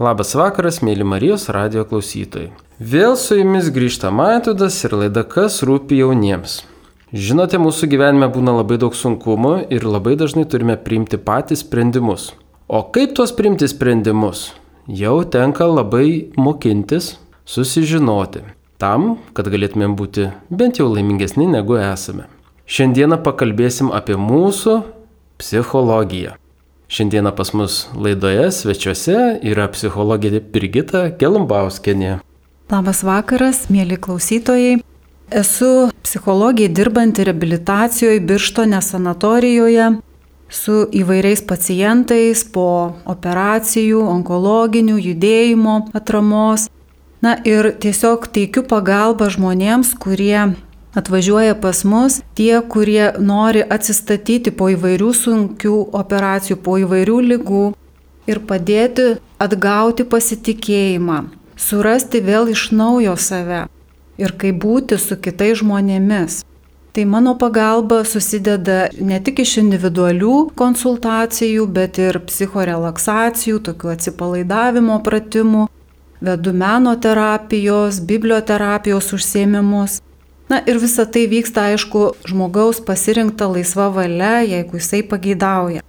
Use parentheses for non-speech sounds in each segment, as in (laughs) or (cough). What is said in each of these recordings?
Labas vakaras, mėly Marijos radio klausytojai. Vėl su jumis grįžta Maitodas ir laida Kas rūpi jauniems. Žinote, mūsų gyvenime būna labai daug sunkumų ir labai dažnai turime priimti patys sprendimus. O kaip tuos priimti sprendimus? Jau tenka labai mokintis, susižinoti, tam, kad galėtumėm būti bent jau laimingesni negu esame. Šiandieną pakalbėsim apie mūsų psichologiją. Šiandieną pas mus laidoje svečiuose yra psichologė Brigita Gelumbauskenė. Labas vakaras, mėly klausytojai. Esu psichologija dirbanti rehabilitacijoje Birštone sanatorijoje su įvairiais pacientais po operacijų, onkologinių, judėjimo atramos. Na ir tiesiog teikiu pagalbą žmonėms, kurie atvažiuoja pas mus tie, kurie nori atsistatyti po įvairių sunkių operacijų, po įvairių lygų ir padėti atgauti pasitikėjimą, surasti vėl iš naujo save ir kaip būti su kitais žmonėmis. Tai mano pagalba susideda ne tik iš individualių konsultacijų, bet ir psichorelaksacijų, tokių atsipalaidavimo pratimų, vedu meno terapijos, biblioterapijos užsiemimus. Na ir visa tai vyksta, aišku, žmogaus pasirinkta laisva valia, jeigu jisai pageidauja.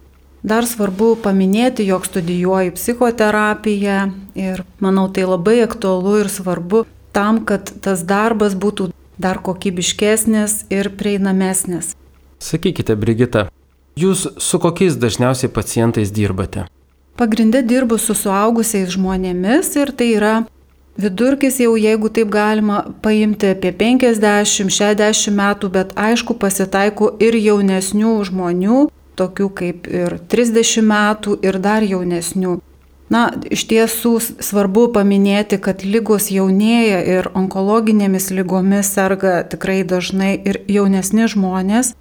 Dar svarbu paminėti, jog studijuoju psichoterapiją ir manau tai labai aktualu ir svarbu tam, kad tas darbas būtų dar kokybiškesnis ir prieinamesnis. Sakykite, Brigita, jūs su kokiais dažniausiai pacientais dirbate? Pagrindė dirbu su suaugusiais žmonėmis ir tai yra Vidurkis jau, jeigu taip galima paimti apie 50-60 metų, bet aišku pasitaiko ir jaunesnių žmonių, tokių kaip ir 30 metų ir dar jaunesnių. Na, iš tiesų svarbu paminėti, kad lygos jaunėja ir onkologinėmis lygomis serga tikrai dažnai ir jaunesni žmonės.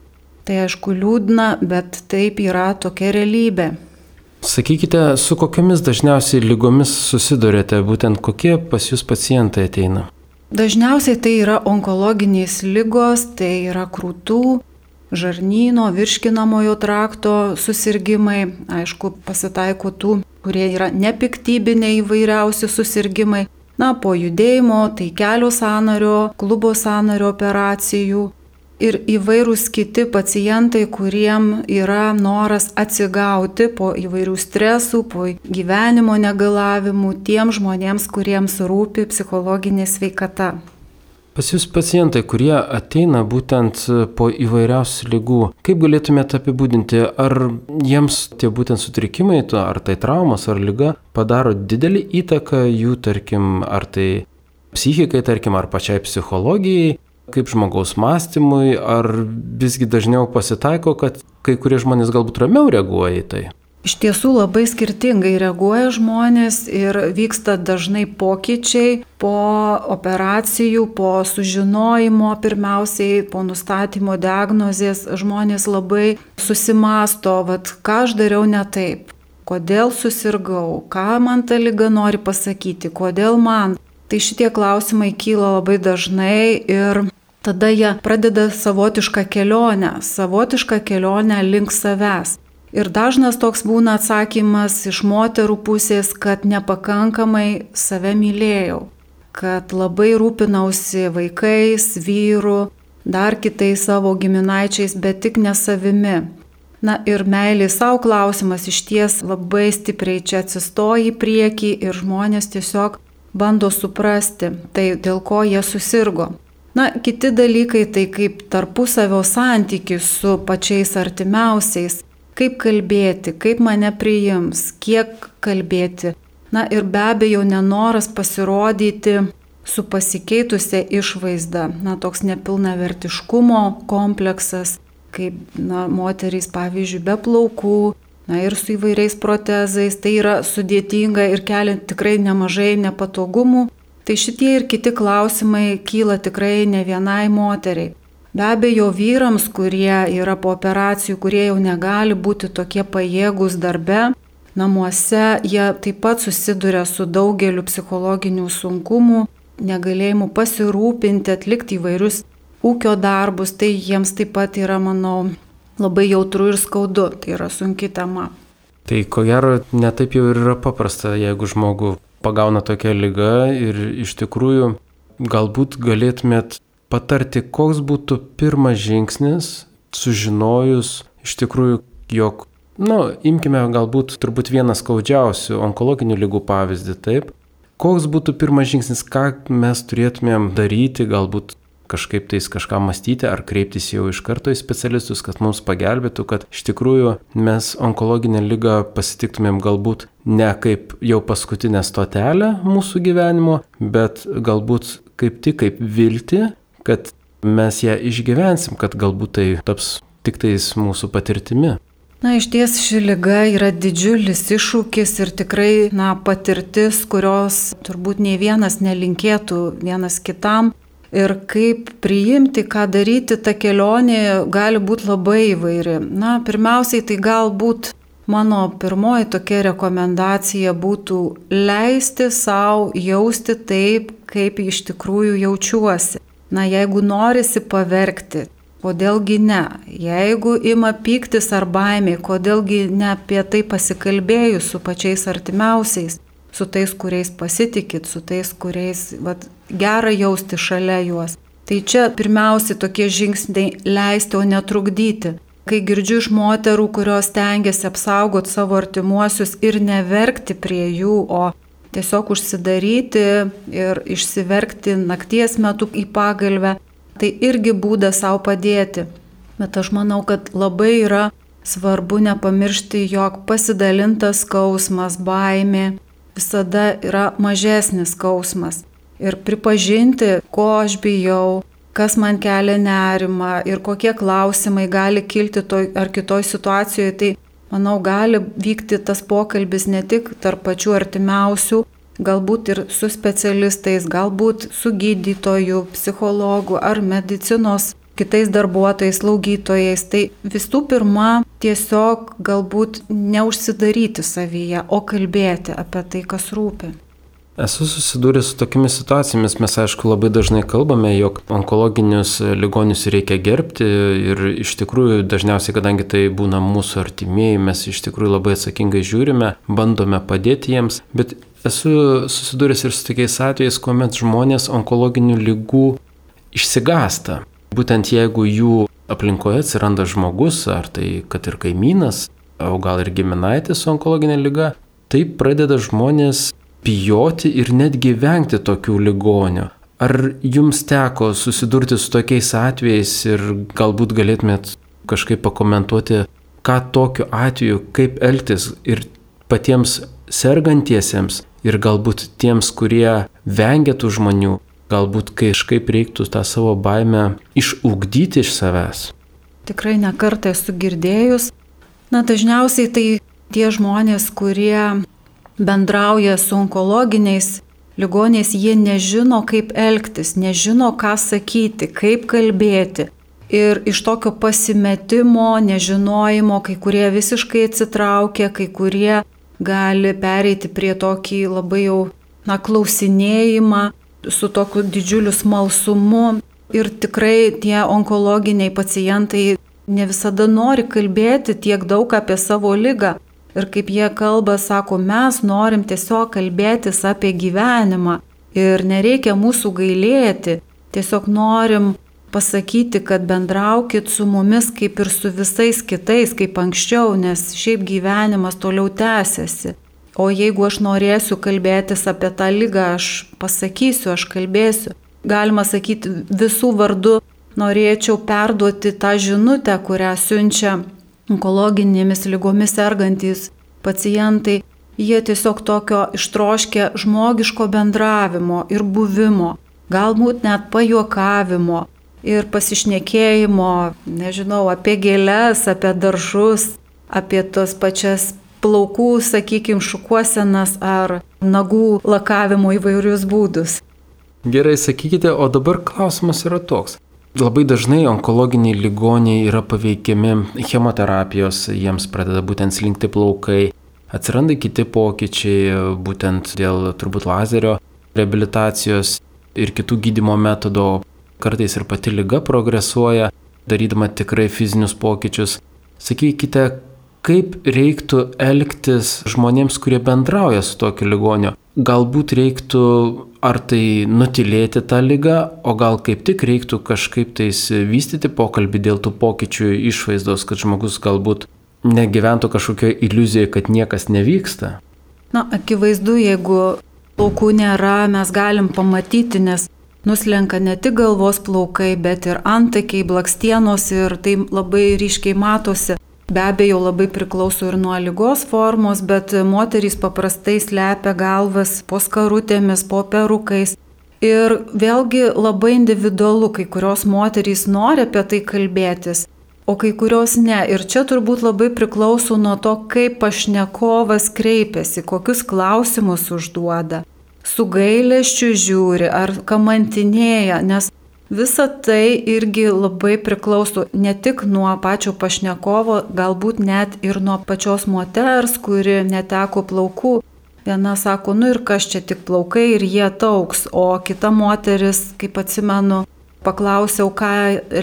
Tai aišku liūdna, bet taip yra tokia realybė. Sakykite, su kokiamis dažniausiai lygomis susidurėte, būtent kokie pas jūs pacientai ateina? Dažniausiai tai yra onkologinės lygos, tai yra krūtų, žarnyno, virškinamojo trakto susirgymai, aišku, pasitaiko tų, kurie yra nepiktybiniai įvairiausi susirgymai. Na, po judėjimo, tai kelio sanario, klubo sanario operacijų, ir įvairūs kiti pacientai, kuriem yra noras atsigauti po įvairių stresų, po gyvenimo negalavimų, tiem žmonėms, kuriems rūpi psichologinė sveikata. Pas jūs pacientai, kurie ateina būtent po įvairiausių lygų, kaip galėtumėte apibūdinti, ar jiems tie būtent sutrikimai, ar tai traumas, ar lyga padaro didelį įtaką jų, tarkim, ar tai psichikai, tarkim, ar pačiai psichologijai, kaip žmogaus mąstymui, ar visgi dažniau pasitaiko, kad kai kurie žmonės galbūt ramiau reaguoja į tai? Iš tiesų labai skirtingai reaguoja žmonės ir vyksta dažnai pokyčiai po operacijų, po sužinojimo, pirmiausiai po nustatymo diagnozės žmonės labai susimasto, vad ką aš dariau ne taip, kodėl susirgau, ką man ta lyga nori pasakyti, kodėl man. Tai šitie klausimai kyla labai dažnai ir tada jie pradeda savotišką kelionę, savotišką kelionę link savęs. Ir dažnas toks būna atsakymas iš moterų pusės, kad nepakankamai save mylėjau, kad labai rūpinausi vaikais, vyru, dar kitais savo giminaičiais, bet tik ne savimi. Na ir meilė savo klausimas iš ties labai stipriai čia atsistoja į priekį ir žmonės tiesiog bando suprasti, tai dėl ko jie susirgo. Na, kiti dalykai tai kaip tarpusavio santykis su pačiais artimiausiais, kaip kalbėti, kaip mane priims, kiek kalbėti. Na ir be abejo nenoras pasirodyti su pasikeitusia išvaizda, na toks nepilnavertiškumo kompleksas, kaip na, moterys pavyzdžiui be plaukų, na ir su įvairiais protezais, tai yra sudėtinga ir kelia tikrai nemažai nepatogumų Tai šitie ir kiti klausimai kyla tikrai ne vienai moteriai. Be abejo, vyrams, kurie yra po operacijų, kurie jau negali būti tokie pajėgus darbe, namuose, jie taip pat susiduria su daugeliu psichologinių sunkumų, negalėjimu pasirūpinti, atlikti įvairius ūkio darbus, tai jiems taip pat yra, manau, labai jautru ir skaudu, tai yra sunki tema. Tai ko gero netaip jau ir yra paprasta, jeigu žmogų pagauna tokia lyga ir iš tikrųjų galbūt galėtumėt patarti, koks būtų pirmas žingsnis, sužinojus iš tikrųjų, jog, na, nu, imkime galbūt turbūt vieną skaudžiausių onkologinių lygų pavyzdį, taip. Koks būtų pirmas žingsnis, ką mes turėtumėm daryti, galbūt kažkaip tais kažką mąstyti ar kreiptis jau iš karto į specialistus, kad mums pagelbėtų, kad iš tikrųjų mes onkologinę lygą pasitiktumėm galbūt ne kaip jau paskutinę stotelę mūsų gyvenimo, bet galbūt kaip tik kaip vilti, kad mes ją išgyvensim, kad galbūt tai taps tik tais mūsų patirtimi. Na, iš ties ši lyga yra didžiulis iššūkis ir tikrai, na, patirtis, kurios turbūt nei vienas nelinkėtų vienas kitam. Ir kaip priimti, ką daryti, ta kelionė gali būti labai įvairi. Na, pirmiausiai tai galbūt mano pirmoji tokia rekomendacija būtų leisti savo jausti taip, kaip iš tikrųjų jaučiuosi. Na, jeigu norisi paverkti, kodėlgi ne? Jeigu ima pyktis ar baimė, kodėlgi ne apie tai pasikalbėjus su pačiais artimiausiais, su tais, kuriais pasitikit, su tais, kuriais vat, gera jausti šalia juos. Tai čia pirmiausia tokie žingsniai leisti, o netrukdyti. Kai girdžiu iš moterų, kurios tengiasi apsaugoti savo artimuosius ir neverkti prie jų, o tiesiog užsidaryti ir išsiverkti nakties metu į pagalbę, tai irgi būdas savo padėti. Bet aš manau, kad labai yra svarbu nepamiršti, jog pasidalintas skausmas, baimė visada yra mažesnis skausmas ir pripažinti, ko aš bijau, kas man kelia nerimą ir kokie klausimai gali kilti toj ar kitoj situacijoje, tai manau gali vykti tas pokalbis ne tik tarp pačių artimiausių, galbūt ir su specialistais, galbūt su gydytoju, psichologu ar medicinos kitais darbuotojais, slaugytojais. Tai visų pirma, tiesiog galbūt neužsidaryti savyje, o kalbėti apie tai, kas rūpi. Esu susidūręs su tokiamis situacijomis, mes aišku labai dažnai kalbame, jog onkologinius ligonius reikia gerbti ir iš tikrųjų dažniausiai, kadangi tai būna mūsų artimieji, mes iš tikrųjų labai atsakingai žiūrime, bandome padėti jiems, bet esu susidūręs ir su tokiais atvejais, kuomet žmonės onkologinių lygų išsigasta. Būtent jeigu jų aplinkoje atsiranda žmogus, ar tai kad ir kaimynas, o gal ir giminaitis su onkologinė lyga, tai pradeda žmonės bijoti ir netgi vengti tokių ligonių. Ar jums teko susidurti su tokiais atvejais ir galbūt galėtumėt kažkaip pakomentuoti, ką tokiu atveju, kaip elgtis ir patiems sergantiesiems ir galbūt tiems, kurie vengia tų žmonių, galbūt kažkaip reiktų tą savo baimę išugdyti iš savęs. Tikrai nekartą esu girdėjus. Na, dažniausiai tai tie žmonės, kurie bendrauja su onkologiniais ligoniais, jie nežino, kaip elgtis, nežino, ką sakyti, kaip kalbėti. Ir iš tokio pasimetimo, nežinojimo, kai kurie visiškai atsitraukia, kai kurie gali pereiti prie tokį labai jau, na, klausinėjimą su tokiu didžiuliu smalsumu. Ir tikrai tie onkologiniai pacientai ne visada nori kalbėti tiek daug apie savo lygą. Ir kaip jie kalba, sako, mes norim tiesiog kalbėtis apie gyvenimą ir nereikia mūsų gailėti, tiesiog norim pasakyti, kad bendraukit su mumis kaip ir su visais kitais, kaip anksčiau, nes šiaip gyvenimas toliau tęsiasi. O jeigu aš norėsiu kalbėtis apie tą lygą, aš pasakysiu, aš kalbėsiu. Galima sakyti, visų vardu norėčiau perduoti tą žinutę, kurią siunčia onkologinėmis lygomis sergantys pacientai, jie tiesiog tokio ištroškia žmogiško bendravimo ir buvimo, galbūt net pajuokavimo ir pasišnekėjimo, nežinau, apie gėlės, apie daržus, apie tos pačias plaukų, sakykime, šukuosenas ar nagų lakavimo įvairius būdus. Gerai, sakykite, o dabar klausimas yra toks. Labai dažnai onkologiniai ligoniai yra paveikiami chemoterapijos, jiems pradeda būtent slinkti plaukai, atsiranda kiti pokyčiai, būtent dėl turbūt lazerio rehabilitacijos ir kitų gydimo metodų, kartais ir pati lyga progresuoja, darydama tikrai fizinius pokyčius. Sakykite, kaip reiktų elgtis žmonėms, kurie bendrauja su tokiu ligoniu. Galbūt reiktų ar tai nutilėti tą lygą, o gal kaip tik reiktų kažkaip tais vystyti pokalbį dėl tų pokyčių išvaizdos, kad žmogus galbūt negyventų kažkokioje iliuzijoje, kad niekas nevyksta. Na, akivaizdu, jeigu plaukų nėra, mes galim pamatyti, nes nuslenka ne tik galvos plaukai, bet ir antakiai, blakstienos ir tai labai ryškiai matosi. Be abejo, labai priklauso ir nuo lygos formos, bet moterys paprastai slepia galvas po skarutėmis, po perukais. Ir vėlgi labai individualu, kai kurios moterys nori apie tai kalbėtis, o kai kurios ne. Ir čia turbūt labai priklauso nuo to, kaip pašnekovas kreipiasi, kokius klausimus užduoda, su gailėščiu žiūri ar kamantinėja, nes Visa tai irgi labai priklauso ne tik nuo pačio pašnekovo, galbūt net ir nuo pačios moters, kuri neteko plaukų. Viena sako, nu ir kas čia tik plaukai ir jie tauks, o kita moteris, kaip atsimenu, paklausiau, ką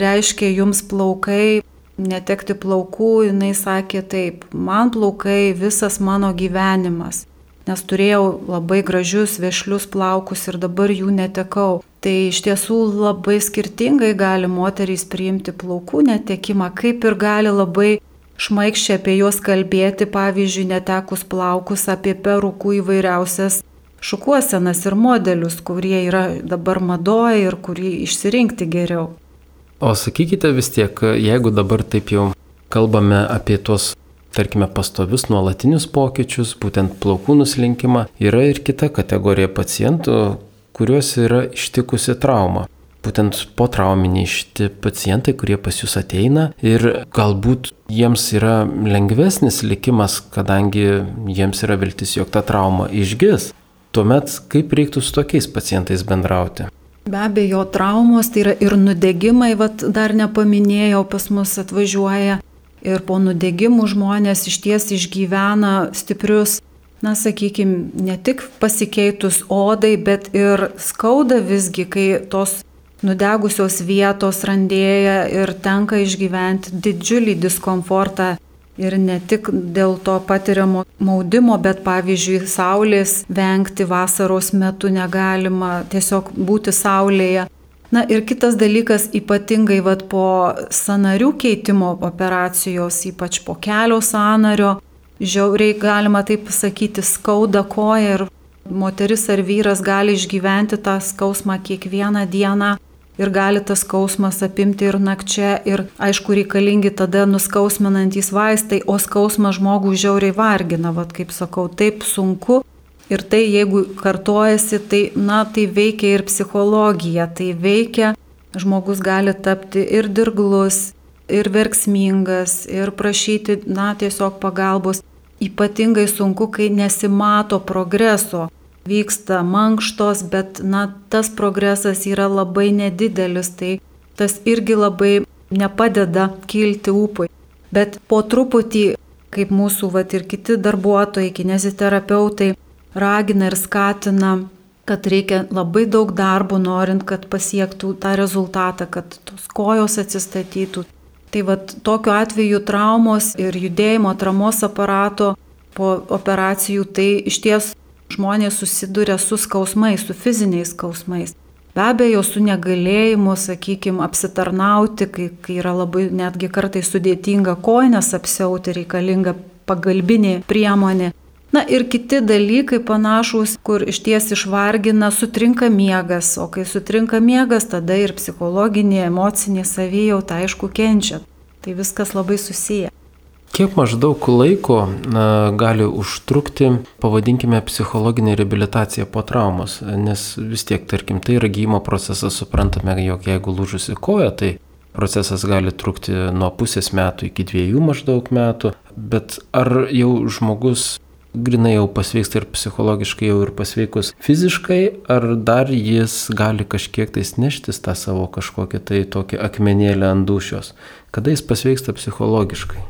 reiškia jums plaukai, netekti plaukų, jinai sakė taip, man plaukai visas mano gyvenimas nes turėjau labai gražius vešlius plaukus ir dabar jų netekau. Tai iš tiesų labai skirtingai gali moterys priimti plaukų netekimą, kaip ir gali labai šmaikščiai apie juos kalbėti, pavyzdžiui, netekus plaukus, apie perukų įvairiausias šukuosenas ir modelius, kurie yra dabar madoje ir kurį išsirinkti geriau. O sakykite vis tiek, jeigu dabar taip jau kalbame apie tuos tarkime, pastovius nuolatinius pokyčius, būtent plaukų nuslinkimą, yra ir kita kategorija pacientų, kuriuos yra ištikusi trauma. Būtent po trauminiai šitie pacientai, kurie pas jūs ateina ir galbūt jiems yra lengvesnis likimas, kadangi jiems yra viltis, jog ta trauma išgis. Tuomet kaip reiktų su tokiais pacientais bendrauti? Be abejo, traumos tai yra ir nudegimai, vad dar nepaminėjau, pas mus atvažiuoja ir po nudegimų žmonės iš ties išgyvena stiprius, na sakykime, ne tik pasikeitus odai, bet ir skauda visgi, kai tos nudegusios vietos randėja ir tenka išgyventi didžiulį diskomfortą. Ir ne tik dėl to patiriamo maudimo, bet pavyzdžiui, saulės vengti vasaros metu negalima, tiesiog būti saulėje. Na ir kitas dalykas, ypatingai vat, po sanarių keitimo operacijos, ypač po kelio sanario, žiauriai galima taip pasakyti, skauda koja ir moteris ar vyras gali išgyventi tą skausmą kiekvieną dieną ir gali tas skausmas apimti ir nakčia ir aišku reikalingi tada nuskausminantys vaistai, o skausmas žmogų žiauriai vargina, vad kaip sakau, taip sunku. Ir tai, jeigu kartojasi, tai, na, tai veikia ir psichologija, tai veikia, žmogus gali tapti ir dirglus, ir verksmingas, ir prašyti, na, tiesiog pagalbos. Ypatingai sunku, kai nesimato progreso. Vyksta mankštos, bet, na, tas progresas yra labai nedidelis, tai tas irgi labai nepadeda kilti upui. Bet po truputį, kaip mūsų, va ir kiti darbuotojai, kineziterapeutai, ragina ir skatina, kad reikia labai daug darbo norint, kad pasiektų tą rezultatą, kad tos kojos atsistatytų. Tai vad tokiu atveju traumos ir judėjimo atramos aparato po operacijų tai iš ties žmonės susiduria su skausmais, su fiziniais skausmais. Be abejo, su negalėjimu, sakykime, apsitarnauti, kai, kai yra labai netgi kartai sudėtinga koinės apsiauti, reikalinga pagalbinė priemonė. Na ir kiti dalykai panašus, kur iš ties išvargina, sutrinka miegas, o kai sutrinka miegas, tada ir psichologinė, emocinė savijauta aišku kenčia. Tai viskas labai susiję. Kiek maždaug laiko na, gali užtrukti, pavadinkime, psichologinė reabilitacija po traumos, nes vis tiek, tarkim, tai yra gymo procesas, suprantame, jog jeigu lūžusi koja, tai procesas gali trukti nuo pusės metų iki dviejų maždaug metų, bet ar jau žmogus grinai jau pasveiksta ir psichologiškai jau ir pasveikus fiziškai, ar dar jis gali kažkiek tais neštis tą savo kažkokią tai tokį akmenėlį ant dušios, kada jis pasveiksta psichologiškai?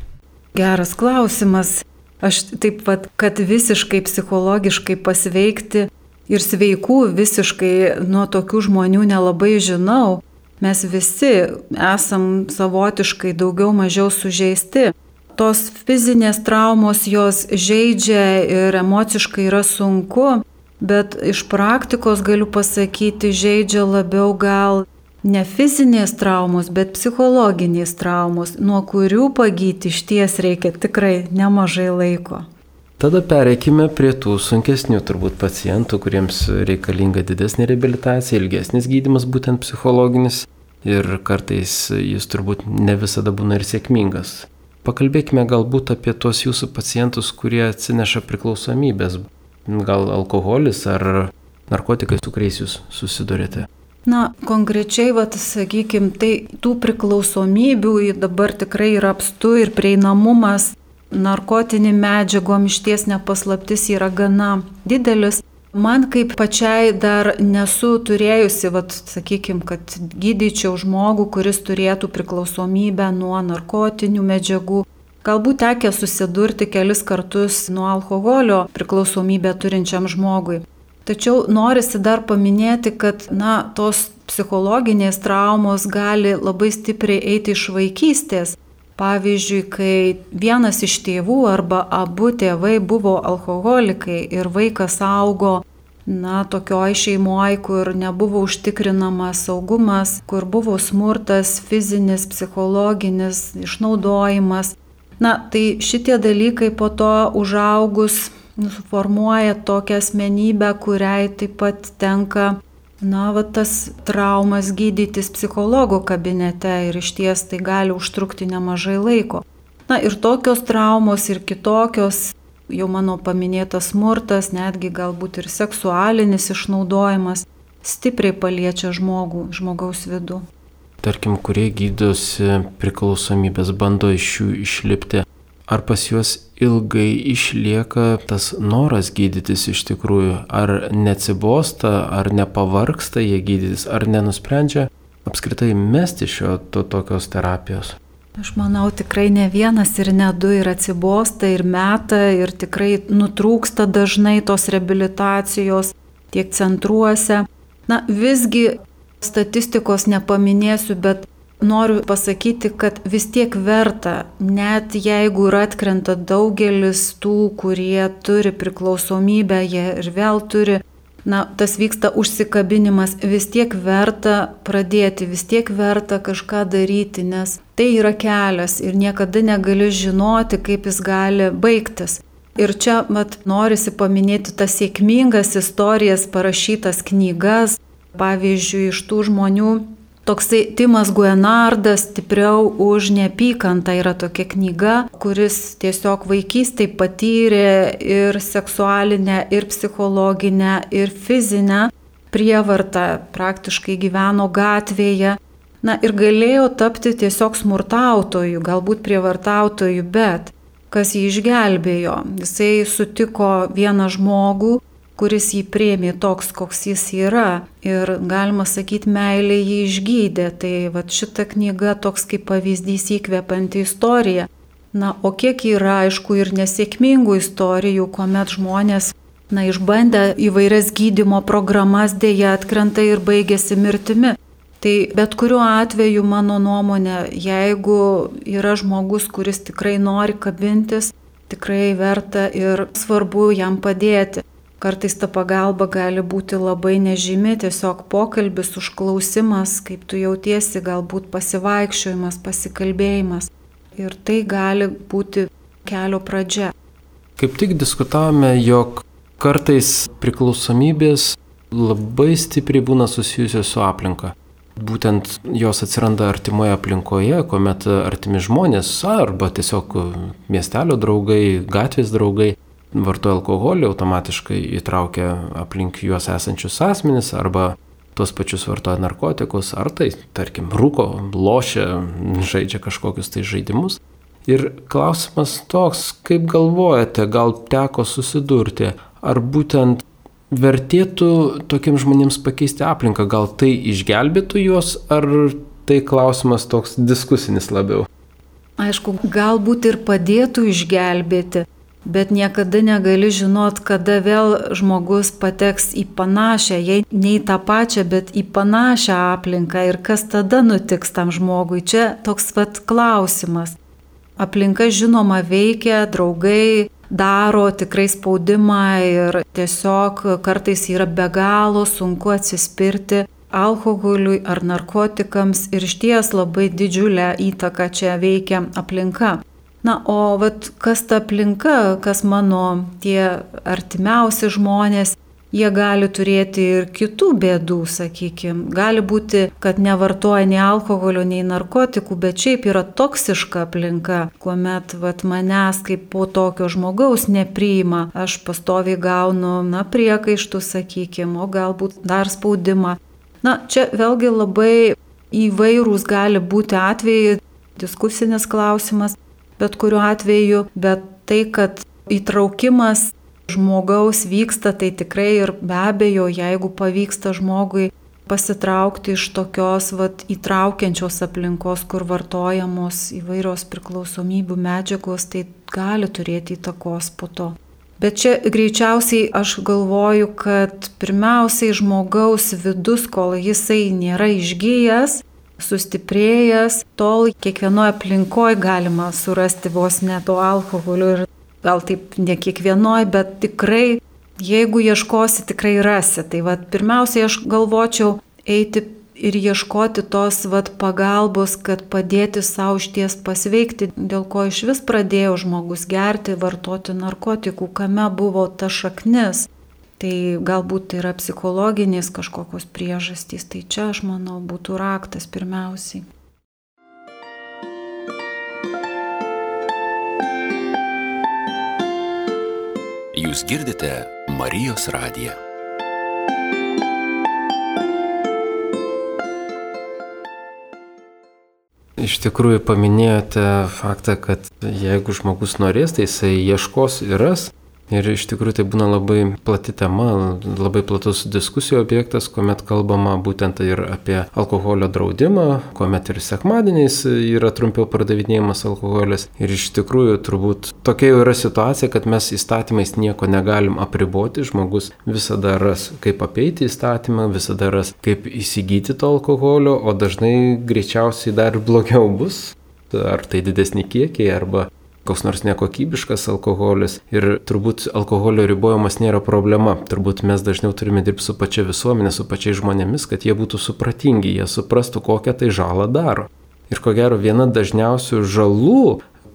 Geras klausimas. Aš taip pat, kad visiškai psichologiškai pasveikti ir sveikų visiškai nuo tokių žmonių nelabai žinau. Mes visi esam savotiškai daugiau mažiau sužeisti tos fizinės traumos jos žaidžia ir emociškai yra sunku, bet iš praktikos galiu pasakyti, žaidžia labiau gal ne fizinės traumos, bet psichologinės traumos, nuo kurių pagyti iš ties reikia tikrai nemažai laiko. Tada pereikime prie tų sunkesnių turbūt pacientų, kuriems reikalinga didesnė rehabilitacija, ilgesnis gydimas, būtent psichologinis ir kartais jis turbūt ne visada būna ir sėkmingas. Pakalbėkime galbūt apie tuos jūsų pacientus, kurie atsineša priklausomybės, gal alkoholis ar narkotikai, su kuriais jūs susidurėte. Na, konkrečiai, vat, sakykime, tai tų priklausomybių dabar tikrai yra apstu ir prieinamumas narkotinį medžiagom iš ties nepaslaptis yra gana didelis. Man kaip pačiai dar nesu turėjusi, vat, sakykime, kad gydyčiau žmogų, kuris turėtų priklausomybę nuo narkotinių medžiagų. Galbūt tekė susidurti kelis kartus nuo alkoholio priklausomybę turinčiam žmogui. Tačiau norisi dar paminėti, kad na, tos psichologinės traumos gali labai stipriai eiti iš vaikystės. Pavyzdžiui, kai vienas iš tėvų arba abu tėvai buvo alkoholikai ir vaikas augo, na, tokioj šeimoje, kur nebuvo užtikrinamas saugumas, kur buvo smurtas, fizinis, psichologinis, išnaudojimas. Na, tai šitie dalykai po to užaugus suformuoja tokią asmenybę, kuriai taip pat tenka, na, va tas traumas gydytis psichologo kabinete ir iš ties tai gali užtrukti nemažai laiko. Na ir tokios traumos ir kitokios, jau mano paminėtas smurtas, netgi galbūt ir seksualinis išnaudojimas, stipriai paliečia žmogų, žmogaus vidų. Tarkim, kurie gydosi priklausomybės, bando iš jų išlipti, ar pas juos ilgai išlieka tas noras gydytis iš tikrųjų, ar neatsibosta, ar nepavarksta jie gydytis, ar nenusprendžia apskritai mesti šio to tokios terapijos. Aš manau, tikrai ne vienas ir ne du ir atsibosta ir meta ir tikrai nutrūksta dažnai tos rehabilitacijos tiek centruose. Na visgi statistikos nepaminėsiu, bet Noriu pasakyti, kad vis tiek verta, net jeigu ir atkrenta daugelis tų, kurie turi priklausomybę, jie ir vėl turi, na, tas vyksta užsikabinimas, vis tiek verta pradėti, vis tiek verta kažką daryti, nes tai yra kelias ir niekada negali žinoti, kaip jis gali baigtis. Ir čia, mat, norisi paminėti tas sėkmingas istorijas, parašytas knygas, pavyzdžiui, iš tų žmonių, Toksai Timas Guenardas stipriau už neapykantą yra tokia knyga, kuris tiesiog vaikystėje patyrė ir seksualinę, ir psichologinę, ir fizinę prievartą, praktiškai gyveno gatvėje. Na ir galėjo tapti tiesiog smurtautoju, galbūt prievartautoju, bet kas jį išgelbėjo. Jisai sutiko vieną žmogų, kuris jį priemė toks, koks jis yra. Ir galima sakyti, meilė jį išgydė. Tai va šita knyga toks kaip pavyzdys įkvepianti istorija. Na, o kiek yra, aišku, ir nesėkmingų istorijų, kuomet žmonės, na, išbandę įvairias gydimo programas dėja atkrenta ir baigėsi mirtimi. Tai bet kuriuo atveju, mano nuomonė, jeigu yra žmogus, kuris tikrai nori kabintis, tikrai verta ir svarbu jam padėti. Kartais ta pagalba gali būti labai nežymi, tiesiog pokalbis, užklausimas, kaip tu jautiesi, galbūt pasivaikščiojimas, pasikalbėjimas. Ir tai gali būti kelio pradžia. Kaip tik diskutavome, jog kartais priklausomybės labai stipriai būna susijusios su aplinka. Būtent jos atsiranda artimoje aplinkoje, kuomet artimi žmonės arba tiesiog miestelio draugai, gatvės draugai vartoja alkoholį, automatiškai įtraukia aplink juos esančius asmenis arba tuos pačius vartoja narkotikus, ar tai, tarkim, rūko, lošia, žaidžia kažkokius tai žaidimus. Ir klausimas toks, kaip galvojate, gal teko susidurti, ar būtent vertėtų tokiems žmonėms pakeisti aplinką, gal tai išgelbėtų juos, ar tai klausimas toks diskusinis labiau? Aišku, galbūt ir padėtų išgelbėti, bet niekada negali žinot, kada vėl žmogus pateks į panašią, jei ne į tą pačią, bet į panašią aplinką ir kas tada nutiks tam žmogui. Čia toks pat klausimas. aplinka žinoma veikia, draugai daro tikrai spaudimą ir tiesiog kartais yra be galo sunku atsispirti alkoholiui ar narkotikams ir išties labai didžiulę įtaką čia veikia aplinka. Na, o vat, kas ta aplinka, kas mano tie artimiausi žmonės, jie gali turėti ir kitų bėdų, sakykime. Gali būti, kad nevartoja nei alkoholio, nei narkotikų, bet šiaip yra toksiška aplinka, kuomet vat, manęs kaip po tokio žmogaus nepriima, aš pastoviai gaunu, na, priekaištų, sakykime, o galbūt dar spaudimą. Na, čia vėlgi labai įvairūs gali būti atvejai, diskusinis klausimas, bet kuriuo atveju, bet tai, kad įtraukimas žmogaus vyksta, tai tikrai ir be abejo, jeigu pavyksta žmogui pasitraukti iš tokios vat, įtraukiančios aplinkos, kur vartojamos įvairios priklausomybių medžiagos, tai gali turėti įtakos po to. Bet čia greičiausiai aš galvoju, kad pirmiausiai žmogaus vidus, kol jisai nėra išgyjęs, sustiprėjęs, tol kiekvienoje aplinkoje galima surasti vos ne to alkoholio ir gal taip ne kiekvienoje, bet tikrai, jeigu ieškosi, tikrai rasi. Tai vad pirmiausiai aš galvočiau eiti ir ieškoti tos vat, pagalbos, kad padėti savo išties pasveikti, dėl ko iš vis pradėjo žmogus gerti, vartoti narkotikų, kame buvo ta šaknis. Tai galbūt tai yra psichologinės kažkokios priežastys, tai čia aš manau būtų raktas pirmiausiai. Jūs girdite Marijos radiją. Iš tikrųjų paminėjote faktą, kad jeigu žmogus norės, tai jisai ieškos ir ras. Ir iš tikrųjų tai būna labai plati tema, labai platus diskusijų objektas, kuomet kalbama būtent ir apie alkoholio draudimą, kuomet ir sekmadieniais yra trumpiau pardavinėjimas alkoholis. Ir iš tikrųjų turbūt tokia jau yra situacija, kad mes įstatymais nieko negalim apriboti, žmogus visada ras, kaip apeiti įstatymą, visada ras, kaip įsigyti to alkoholio, o dažnai greičiausiai dar blogiau bus, ar tai didesni kiekiai, arba koks nors nekokybiškas alkoholis ir turbūt alkoholio ribojimas nėra problema. Turbūt mes dažniau turime dirbti su pačia visuomenė, su pačiais žmonėmis, kad jie būtų supratingi, jie suprastų, kokią tai žalą daro. Ir ko gero viena dažniausių žalų,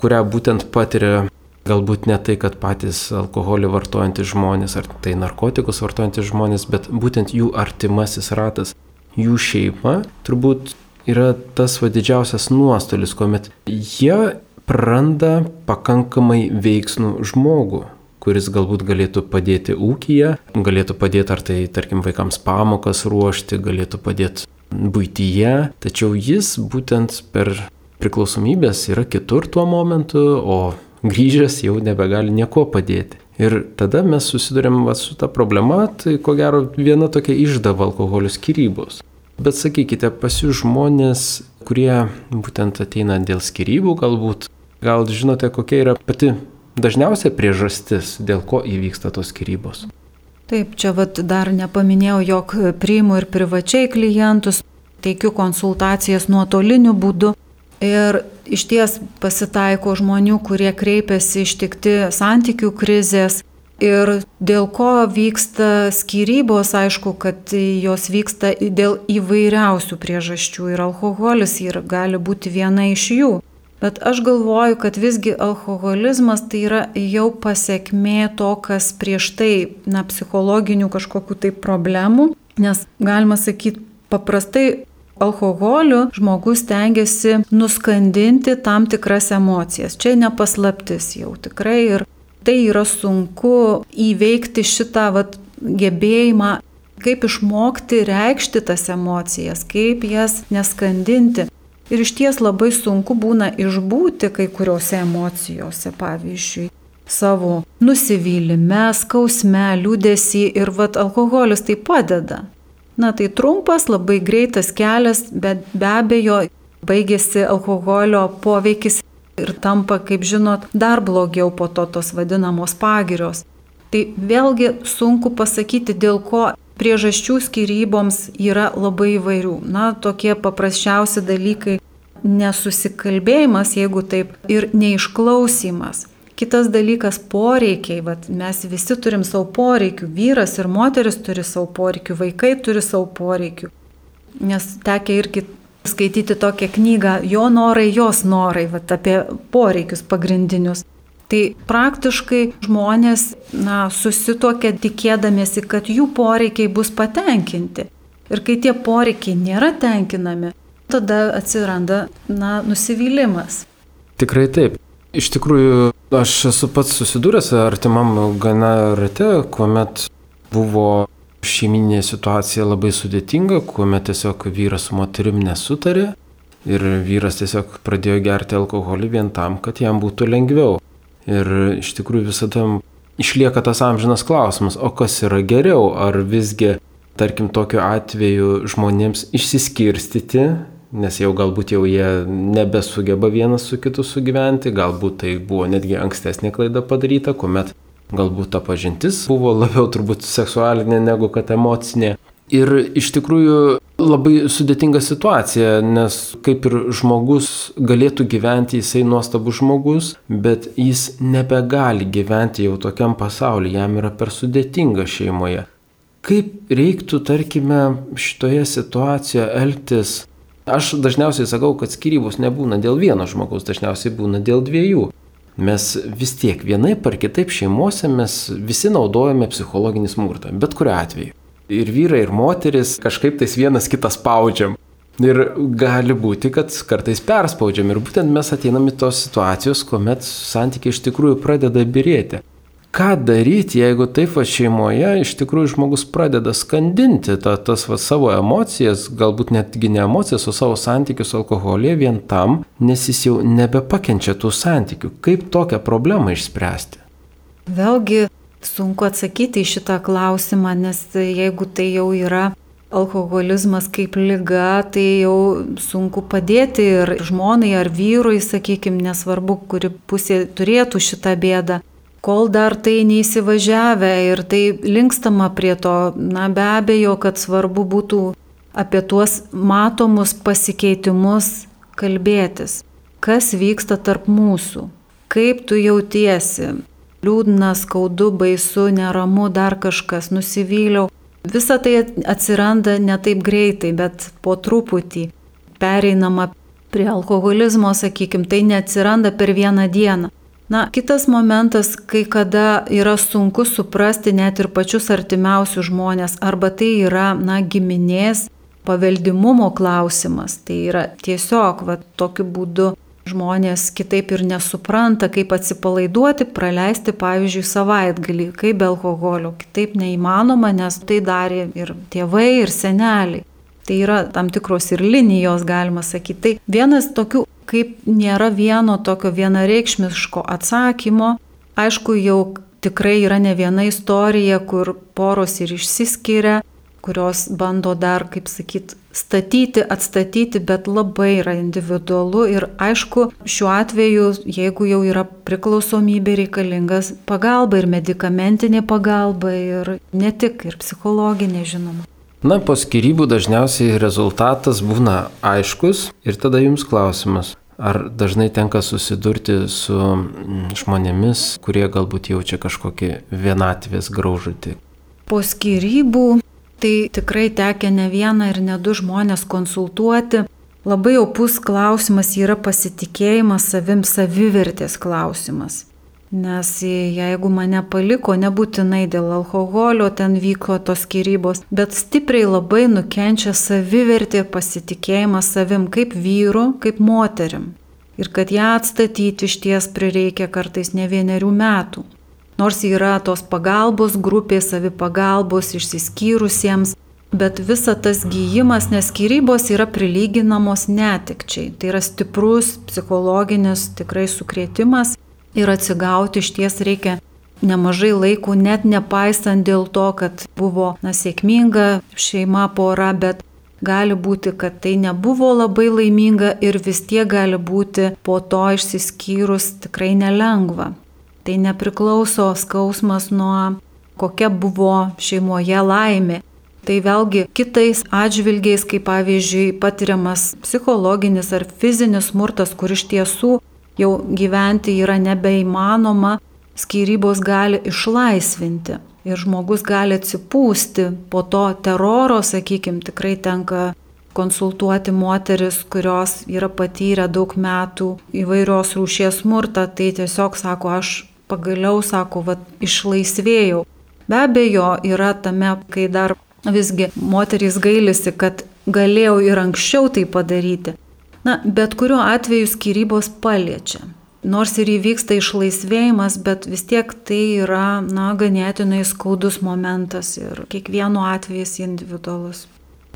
kurią būtent patiria galbūt ne tai, kad patys alkoholį vartojantys žmonės ar tai narkotikus vartojantys žmonės, bet būtent jų artimasis ratas, jų šeima, turbūt yra tas va didžiausias nuostolis, kuomet jie praranda pakankamai veiksnų žmogų, kuris galbūt galėtų padėti ūkiją, galėtų padėti ar tai, tarkim, vaikams pamokas ruošti, galėtų padėti būtyje, tačiau jis būtent per priklausomybės yra kitur tuo momentu, o grįžęs jau nebegali nieko padėti. Ir tada mes susidurėm va, su ta problema, tai ko gero viena tokia išdava alkoholio skirybos. Bet sakykite, pas jūs žmonės, kurie būtent ateina dėl skirybų galbūt, gal žinote, kokia yra pati dažniausia priežastis, dėl ko įvyksta tos skirybos? Taip, čia vat, dar nepaminėjau, jog priimu ir privačiai klientus, teikiu konsultacijas nuotoliniu būdu. Ir iš ties pasitaiko žmonių, kurie kreipiasi ištikti santykių krizės, Ir dėl ko vyksta skirybos, aišku, kad jos vyksta dėl įvairiausių priežasčių ir alkoholis ir gali būti viena iš jų. Bet aš galvoju, kad visgi alkoholizmas tai yra jau pasiekmė to, kas prieš tai, na, psichologinių kažkokių tai problemų, nes galima sakyti, paprastai alkoholiu žmogus tengiasi nuskandinti tam tikras emocijas. Čia nepaslaptis jau tikrai ir tai yra sunku įveikti šitą vat, gebėjimą, kaip išmokti reikšti tas emocijas, kaip jas neskandinti. Ir iš ties labai sunku būna išbūti kai kuriuose emocijose, pavyzdžiui, savo nusivylime, skausme, liūdėsi ir vat alkoholis tai padeda. Na tai trumpas, labai greitas kelias, bet be abejo baigėsi alkoholio poveikis ir tampa, kaip žinot, dar blogiau po to tos vadinamos pagirios. Tai vėlgi sunku pasakyti, dėl ko priežasčių skyryboms yra labai įvairių. Na, tokie paprasčiausi dalykai nesusikalbėjimas, jeigu taip, ir neišklausimas. Kitas dalykas - poreikiai. Vat mes visi turim savo poreikių. Vyras ir moteris turi savo poreikių, vaikai turi savo poreikių. Nes tekia irgi skaityti tokią knygą Jo norai, jos norai, vat, apie poreikius pagrindinius. Tai praktiškai žmonės na, susitokia tikėdamėsi, kad jų poreikiai bus patenkinti. Ir kai tie poreikiai nėra tenkinami, tada atsiranda na, nusivylimas. Tikrai taip. Iš tikrųjų, aš esu pats susidūręs artimam gana rate, kuomet buvo šeiminė situacija labai sudėtinga, kuomet tiesiog vyras su moterim nesutarė ir vyras tiesiog pradėjo gerti alkoholį vien tam, kad jam būtų lengviau. Ir iš tikrųjų visada išlieka tas amžinas klausimas, o kas yra geriau, ar visgi, tarkim, tokiu atveju žmonėms išsiskirstyti nes jau galbūt jau jie nebesugeba vienas su kitu sugyventi, galbūt tai buvo netgi ankstesnė klaida padaryta, kuomet galbūt ta pažintis buvo labiau turbūt seksualinė negu kad emocinė. Ir iš tikrųjų labai sudėtinga situacija, nes kaip ir žmogus galėtų gyventi, jisai nuostabus žmogus, bet jis nebegali gyventi jau tokiam pasauliu, jam yra per sudėtinga šeimoje. Kaip reiktų, tarkime, šitoje situacijoje elgtis Aš dažniausiai sakau, kad skirybos nebūna dėl vieno žmogaus, dažniausiai būna dėl dviejų. Mes vis tiek vienaip ar kitaip šeimuose mes visi naudojame psichologinį smurtą, bet kuriu atveju. Ir vyrai, ir moteris kažkaip tais vienas kitą spaudžiam. Ir gali būti, kad kartais perspaudžiam ir būtent mes ateinam į tos situacijos, kuomet santykiai iš tikrųjų pradeda birėti ką daryti, jeigu taip va šeimoje iš tikrųjų žmogus pradeda skandinti ta, tas va savo emocijas, galbūt netgi ne emocijas, o savo santykius alkoholėje vien tam, nes jis jau nebepakenčia tų santykių. Kaip tokią problemą išspręsti? Vėlgi sunku atsakyti į šitą klausimą, nes jeigu tai jau yra alkoholizmas kaip lyga, tai jau sunku padėti ir žmonai ar vyrui, sakykime, nesvarbu, kuri pusė turėtų šitą bėdą kol dar tai neįsivažiavę ir tai linkstama prie to, na be abejo, kad svarbu būtų apie tuos matomus pasikeitimus kalbėtis. Kas vyksta tarp mūsų? Kaip tu jautiesi? Liūdna, skaudu, baisu, neramu, dar kažkas, nusivyliau. Visa tai atsiranda ne taip greitai, bet po truputį. Pereinama prie alkoholizmo, sakykim, tai neatsiranda per vieną dieną. Na, kitas momentas, kai kada yra sunku suprasti net ir pačius artimiausius žmonės, arba tai yra, na, giminės paveldimumo klausimas. Tai yra tiesiog, va, tokiu būdu žmonės kitaip ir nesupranta, kaip atsipalaiduoti, praleisti, pavyzdžiui, savaitgalį, kaip be alkoholio. Kitaip neįmanoma, nes tai darė ir tėvai, ir seneliai. Tai yra tam tikros ir linijos, galima sakyti. Tai vienas tokių kaip nėra vieno tokio vienareikšmiško atsakymo. Aišku, jau tikrai yra ne viena istorija, kur poros ir išsiskiria, kurios bando dar, kaip sakyt, statyti, atstatyti, bet labai yra individualu ir aišku, šiuo atveju, jeigu jau yra priklausomybė reikalingas pagalba ir medicamentinė pagalba ir ne tik, ir psichologinė žinoma. Na, po skirybų dažniausiai rezultatas būna aiškus ir tada jums klausimas. Ar dažnai tenka susidurti su mm, žmonėmis, kurie galbūt jaučia kažkokį vienatvės graužutį? Po skirybų tai tikrai tekia ne vieną ir ne du žmonės konsultuoti. Labai opus klausimas yra pasitikėjimas savim savivertės klausimas. Nes jeigu mane paliko, nebūtinai dėl alkoholio ten vyko tos skirybos, bet stipriai labai nukenčia savivertė pasitikėjimas savim kaip vyru, kaip moterim. Ir kad ją atstatyti iš ties prireikia kartais ne vienerių metų. Nors yra tos pagalbos grupės, savipagalbos išsiskyrusiems, bet visa tas gyjimas, nes skirybos yra prilyginamos netikčiai. Tai yra stiprus psichologinis tikrai sukrėtimas ir atsigauti iš ties reikia nemažai laiko, net nepaisant dėl to, kad buvo na, sėkminga šeima pora, bet gali būti, kad tai nebuvo labai laiminga ir vis tiek gali būti po to išsiskyrus tikrai nelengva. Tai nepriklauso skausmas nuo kokia buvo šeimoje laimė. Tai vėlgi kitais atžvilgiais, kaip pavyzdžiui patiriamas psichologinis ar fizinis smurtas, kur iš tiesų jau gyventi yra nebeįmanoma, skyrybos gali išlaisvinti. Ir žmogus gali atsipūsti po to teroro, sakykime, tikrai tenka konsultuoti moteris, kurios yra patyrę daug metų įvairios rūšies smurtą, tai tiesiog sako, aš pagaliau, sako, va, išlaisvėjau. Be abejo, yra tame, kai dar Visgi moterys gailisi, kad galėjau ir anksčiau tai padaryti. Na, bet kuriuo atveju skirybos paliečia. Nors ir įvyksta išlaisvėjimas, bet vis tiek tai yra, na, ganėtinai skaudus momentas ir kiekvienu atveju jis individualus.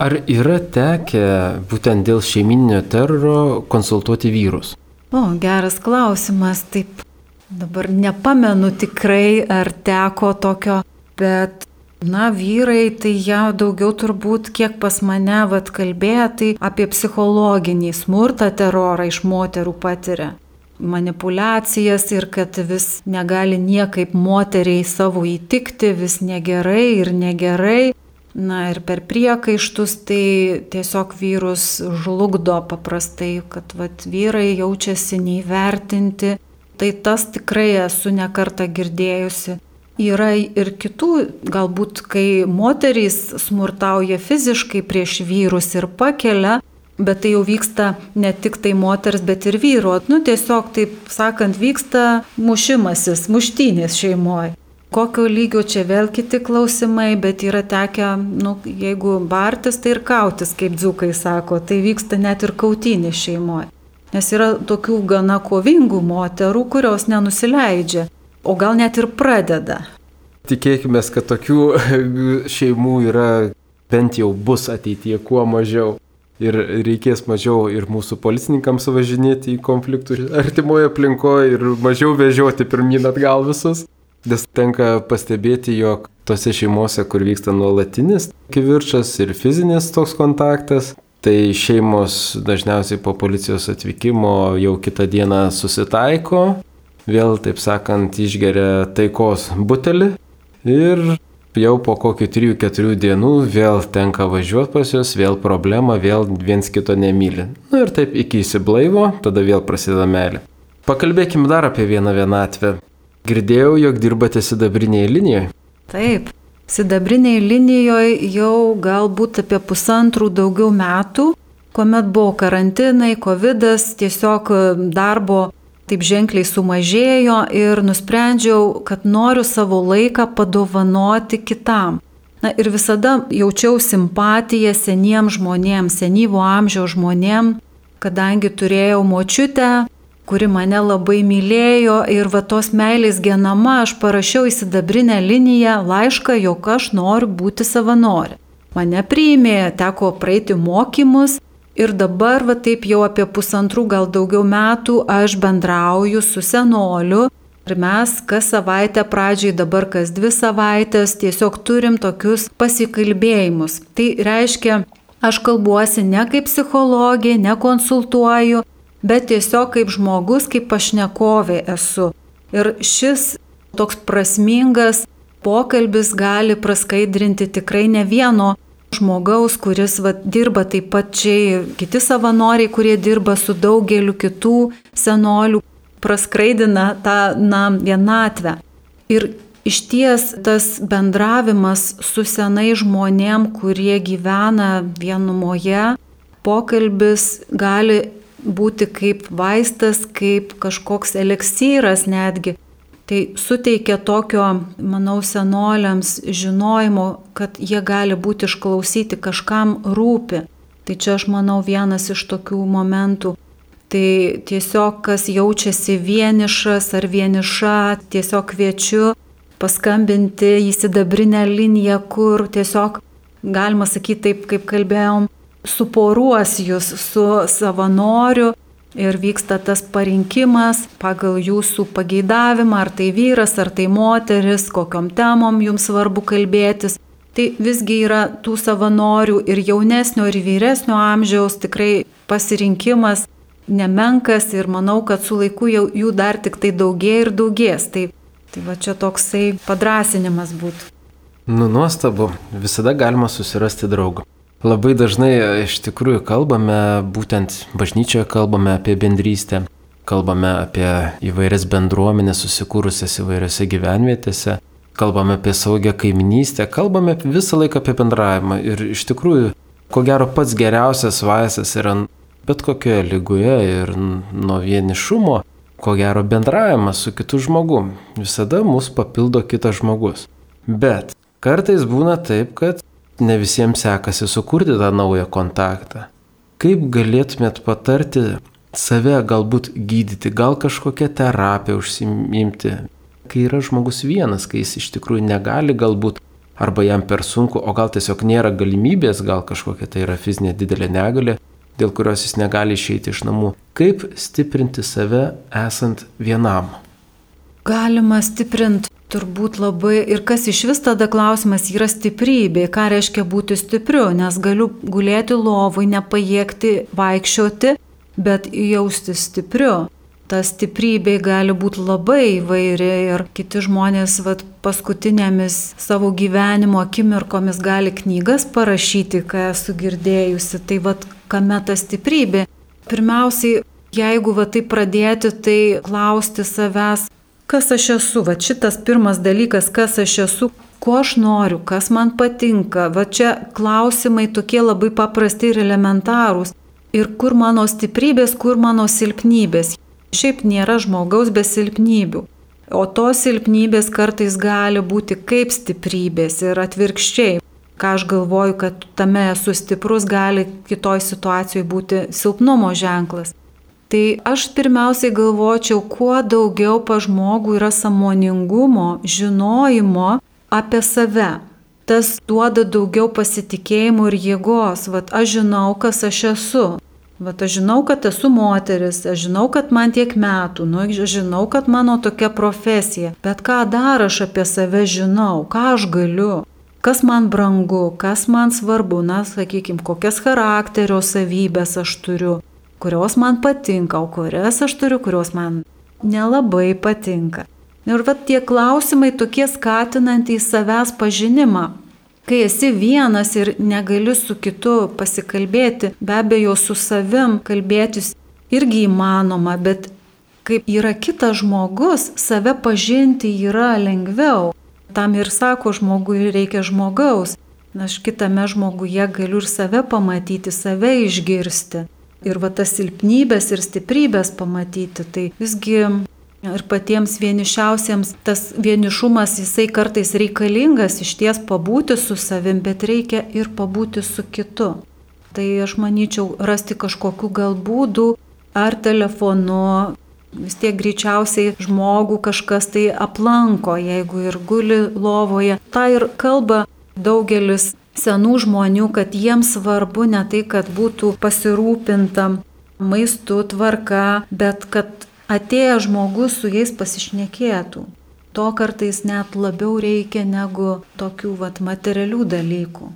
Ar yra tekę būtent dėl šeimininio teroro konsultuoti vyrus? O, geras klausimas, taip. Dabar nepamenu tikrai, ar teko tokio, bet Na, vyrai, tai jie daugiau turbūt, kiek pas mane vat kalbėjo, tai apie psichologinį smurtą, terorą iš moterų patiria. Manipulacijas ir kad vis negali niekaip moteriai savo įtikti, vis negerai ir negerai. Na ir per priekaištus tai tiesiog vyrus žlugdo paprastai, kad vat, vyrai jaučiasi neįvertinti. Tai tas tikrai esu nekarta girdėjusi. Yra ir kitų, galbūt kai moterys smurtauja fiziškai prieš vyrus ir pakelia, bet tai jau vyksta ne tik tai moters, bet ir vyru. Nu, tiesiog, taip sakant, vyksta mušimasis, muštynės šeimoje. Kokio lygio čia vėl kiti klausimai, bet yra tekę, nu, jeigu bartis, tai ir kautis, kaip dzukai sako, tai vyksta net ir kautinė šeimoje. Nes yra tokių gana kovingų moterų, kurios nenusileidžia o gal net ir pradeda. Tikėkime, kad tokių (laughs) šeimų yra bent jau bus ateityje kuo mažiau. Ir reikės mažiau ir mūsų policininkams važinėti į konfliktų artimoje aplinkoje ir mažiau vežioti pirmin atgal visus. Nes tenka pastebėti, jog tose šeimose, kur vyksta nuolatinis kivirčas ir fizinis toks kontaktas, tai šeimos dažniausiai po policijos atvykimo jau kitą dieną susitaiko vėl, taip sakant, išgeria taikos butelį ir jau po kokių 3-4 dienų vėl tenka važiuoti pas juos, vėl problema, vėl viens kito nemyli. Na nu ir taip iki įsiblaivo, tada vėl prasideda meilė. Pakalbėkime dar apie vieną vienatvę. Girdėjau, jog dirbate sidabrinėje linijoje. Taip, sidabrinėje linijoje jau galbūt apie pusantrų daugiau metų, kuomet buvo karantinai, COVID, tiesiog darbo taip ženkliai sumažėjo ir nusprendžiau, kad noriu savo laiką padovanoti kitam. Na ir visada jaučiau simpatiją seniems žmonėms, senyvo amžiaus žmonėms, kadangi turėjau močiutę, kuri mane labai mylėjo ir va tos meilės genama aš parašiau į sidabrinę liniją laišką, jog aš noriu būti savanori. Mane priėmė, teko praeiti mokymus Ir dabar, va taip jau apie pusantrų, gal daugiau metų, aš bendrauju su senoliu. Ir mes kas savaitę pradžiai, dabar kas dvi savaitės tiesiog turim tokius pasikalbėjimus. Tai reiškia, aš kalbuosi ne kaip psichologė, nekonsultuoju, bet tiesiog kaip žmogus, kaip pašnekovė esu. Ir šis toks prasmingas pokalbis gali praskaidrinti tikrai ne vieno žmogaus, kuris va, dirba taip pat čia, kiti savanoriai, kurie dirba su daugeliu kitų senolių, praskraidina tą na, vienatvę. Ir iš ties tas bendravimas su senai žmonėm, kurie gyvena vienumoje, pokalbis gali būti kaip vaistas, kaip kažkoks eleksyras netgi, Tai suteikia tokio, manau, senoliams žinojimo, kad jie gali būti išklausyti, kažkam rūpi. Tai čia aš manau vienas iš tokių momentų. Tai tiesiog kas jaučiasi vienišas ar vieniša, tiesiog kviečiu paskambinti į sidabrinę liniją, kur tiesiog, galima sakyti taip, kaip kalbėjom, suporuos jūs su savanoriu ir vyksta tas parinkimas pagal jūsų pageidavimą, ar tai vyras, ar tai moteris, kokiam temom jums svarbu kalbėtis. Tai visgi yra tų savanorių ir jaunesnio, ir vyresnio amžiaus tikrai pasirinkimas nemenkas ir manau, kad su laiku jau jų dar tik tai daugės ir daugės. Tai, tai va čia toksai padrasinimas būtų. Nu, nuostabu, visada galima susirasti draugų. Labai dažnai e, iš tikrųjų kalbame, būtent bažnyčioje kalbame apie bendrystę, kalbame apie įvairias bendruomenės susikūrusias įvairiose gyvenvietėse, kalbame apie saugią kaiminystę, kalbame visą laiką apie bendravimą. Ir iš tikrųjų, ko gero pats geriausias vaistas yra bet kokioje lygoje ir nuo vienišumo, ko gero bendravimas su kitu žmogum. Visada mus papildo kitas žmogus. Bet kartais būna taip, kad ne visiems sekasi sukurti tą naują kontaktą. Kaip galėtumėt patarti save galbūt gydyti, gal kažkokią terapiją užsimimti, kai yra žmogus vienas, kai jis iš tikrųjų negali galbūt arba jam per sunku, o gal tiesiog nėra galimybės, gal kažkokia tai yra fizinė didelė negalė, dėl kurios jis negali išeiti iš namų. Kaip stiprinti save esant vienam? Galima stiprinti turbūt labai ir kas iš vis tada klausimas yra stiprybė, ką reiškia būti stipriu, nes galiu gulėti lovui, nepajėgti vaikščioti, bet jausti stipriu ta stiprybė gali būti labai įvairi ir kiti žmonės vat, paskutinėmis savo gyvenimo akimirkomis gali knygas parašyti, ką esu girdėjusi. Tai vat, kame ta stiprybė? Pirmiausiai, jeigu va tai pradėti, tai klausti savęs, kas aš esu, va šitas pirmas dalykas, kas aš esu, ko aš noriu, kas man patinka. Va čia klausimai tokie labai paprasti ir elementarūs. Ir kur mano stiprybės, kur mano silpnybės. Šiaip nėra žmogaus be silpnybių. O tos silpnybės kartais gali būti kaip stiprybės ir atvirkščiai. Ką aš galvoju, kad tame esu stiprus, gali kitoj situacijoje būti silpnumo ženklas. Tai aš pirmiausiai galvočiau, kuo daugiau pa žmogų yra samoningumo, žinojimo apie save. Tas duoda daugiau pasitikėjimo ir jėgos. Vat aš žinau, kas aš esu. Vat aš žinau, kad esu moteris, aš žinau, kad man tiek metų, nu, aš žinau, kad mano tokia profesija, bet ką dar aš apie save žinau, ką aš galiu, kas man brangu, kas man svarbu, na, sakykime, kokias charakterio savybės aš turiu, kurios man patinka, o kurias aš turiu, kurios man nelabai patinka. Ir va tie klausimai tokie skatinantys savęs pažinimą, Kai esi vienas ir negali su kitu pasikalbėti, be abejo, su savim kalbėtis irgi įmanoma, bet kaip yra kitas žmogus, save pažinti yra lengviau. Tam ir sako, žmogui reikia žmogaus. Aš kitame žmoguje galiu ir save pamatyti, save išgirsti. Ir va tas silpnybės ir stiprybės pamatyti. Tai visgi Ir patiems vienišiausiems tas vienišumas jisai kartais reikalingas iš ties pabūti su savim, bet reikia ir pabūti su kitu. Tai aš manyčiau rasti kažkokiu gal būdu ar telefonu, vis tiek greičiausiai žmogų kažkas tai aplanko, jeigu ir guli lovoje. Ta ir kalba daugelis senų žmonių, kad jiems svarbu ne tai, kad būtų pasirūpinta maistu, tvarka, bet kad atėjęs žmogus su jais pasišnekėtų. To kartais net labiau reikia negu tokių vat, materialių dalykų.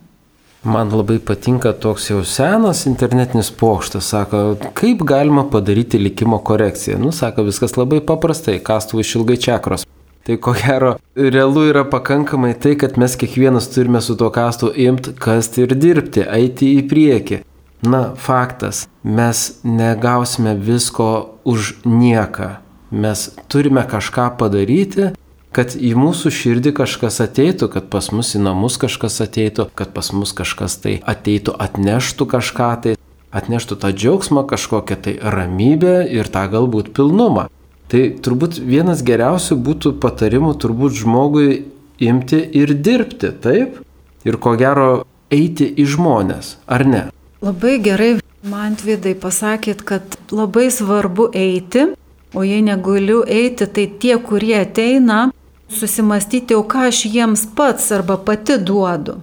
Man labai patinka toks jau senas internetinis pokštas, sako, kaip galima padaryti likimo korekciją. Nu, sako, viskas labai paprastai, kastų išilgai čakros. Tai ko gero, realu yra pakankamai tai, kad mes kiekvienas turime su tuo kastu imti, kasti ir dirbti, eiti į priekį. Na, faktas, mes negausime visko už nieką. Mes turime kažką padaryti, kad į mūsų širdį kažkas ateitų, kad pas mus į namus kažkas ateitų, kad pas mus kažkas tai ateitų, atneštų kažką tai, atneštų tą džiaugsmą, kažkokią tai ramybę ir tą galbūt pilnumą. Tai turbūt vienas geriausių būtų patarimų turbūt žmogui imti ir dirbti, taip? Ir ko gero eiti į žmonės, ar ne? Labai gerai, man vidai pasakėt, kad labai svarbu eiti, o jei negaliu eiti, tai tie, kurie ateina, susimastyti, o ką aš jiems pats arba pati duodu.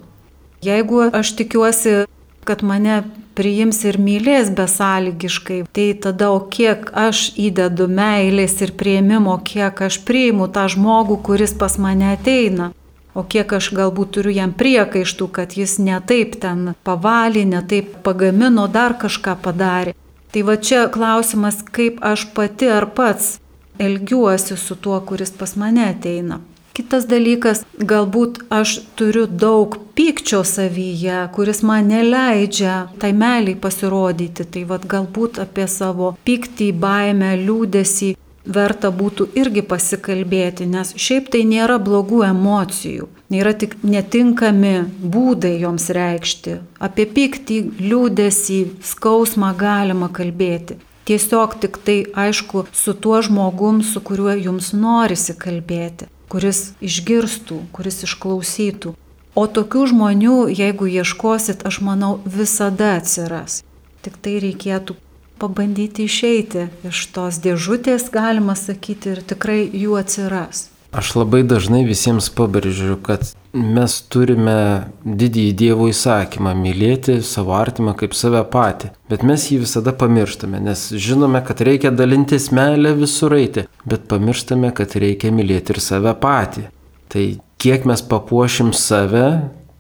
Jeigu aš tikiuosi, kad mane priims ir mylės besąlygiškai, tai tada o kiek aš įdedu meilės ir prieimimo, kiek aš priimu tą žmogų, kuris pas mane ateina o kiek aš galbūt turiu jam priekaištų, kad jis netaip ten pavalė, netaip pagamino, dar kažką padarė. Tai va čia klausimas, kaip aš pati ar pats elgiuosi su tuo, kuris pas mane ateina. Kitas dalykas, galbūt aš turiu daug pykčio savyje, kuris man neleidžia tai meliai pasirodyti. Tai vad galbūt apie savo pyktį, baimę, liūdėsi verta būtų irgi pasikalbėti, nes šiaip tai nėra blogų emocijų, nėra tik netinkami būdai joms reikšti. Apie pyktį, liūdėsi, skausmą galima kalbėti. Tiesiog tik tai aišku su tuo žmogum, su kuriuo jums norisi kalbėti kuris išgirstų, kuris išklausytų. O tokių žmonių, jeigu ieškosit, aš manau, visada atsiras. Tik tai reikėtų pabandyti išeiti iš tos dėžutės, galima sakyti, ir tikrai jų atsiras. Aš labai dažnai visiems pabrėžiu, kad mes turime didįjį Dievo įsakymą mylėti savo artimą kaip save patį, bet mes jį visada pamirštame, nes žinome, kad reikia dalintis meilę visur eiti, bet pamirštame, kad reikia mylėti ir save patį. Tai kiek mes papuošim save,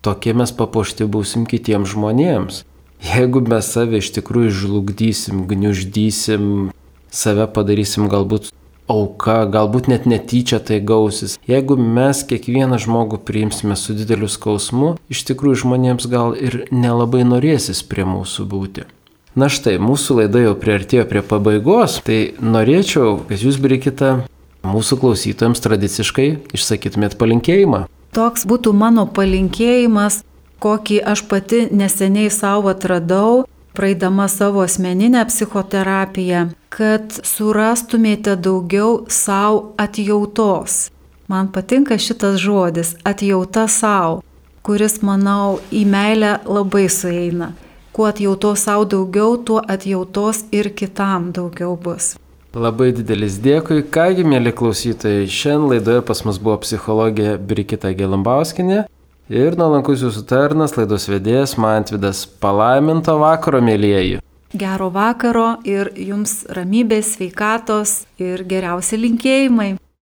tokie mes papuošti būsim kitiems žmonėms. Jeigu mes save iš tikrųjų žlugdysim, gniuždysim, save padarysim galbūt auka, galbūt net netyčia tai gausis. Jeigu mes kiekvieną žmogų priimsime su dideliu skausmu, iš tikrųjų žmonėms gal ir nelabai norėsis prie mūsų būti. Na štai, mūsų laida jau priartėjo prie pabaigos, tai norėčiau, kad jūs, Brikita, mūsų klausytojams tradiciškai išsakytumėt palinkėjimą. Toks būtų mano palinkėjimas, kokį aš pati neseniai savo atradau, praeidama savo asmeninę psichoterapiją, kad surastumėte daugiau savo atjautos. Man patinka šitas žodis - atjauta savo, kuris, manau, į meilę labai sueina. Kuo atjautos savo daugiau, tuo atjautos ir kitam daugiau bus. Labai didelis dėkui. Kągi, mėly klausytojai, šiandien laidoje pas mus buvo psichologė Brikita Gelambauskine. Ir nuolankus jūsų tarnas, laidos vedėjas Mantvidas. Palaiminto vakaro, mėlyjeji. Gero vakaro ir jums ramybės, sveikatos ir geriausi linkėjimai.